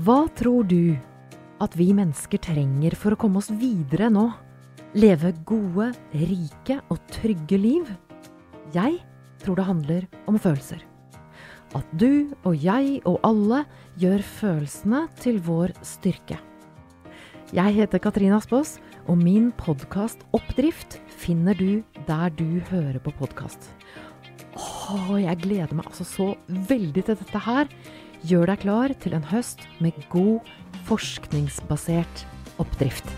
Hva tror du at vi mennesker trenger for å komme oss videre nå? Leve gode, rike og trygge liv? Jeg tror det handler om følelser. At du og jeg og alle gjør følelsene til vår styrke. Jeg heter Katrine Aspaas, og min podkast Oppdrift finner du der du hører på podkast. Åh, jeg gleder meg altså så veldig til dette her. Gjør deg klar til en høst med god, forskningsbasert oppdrift.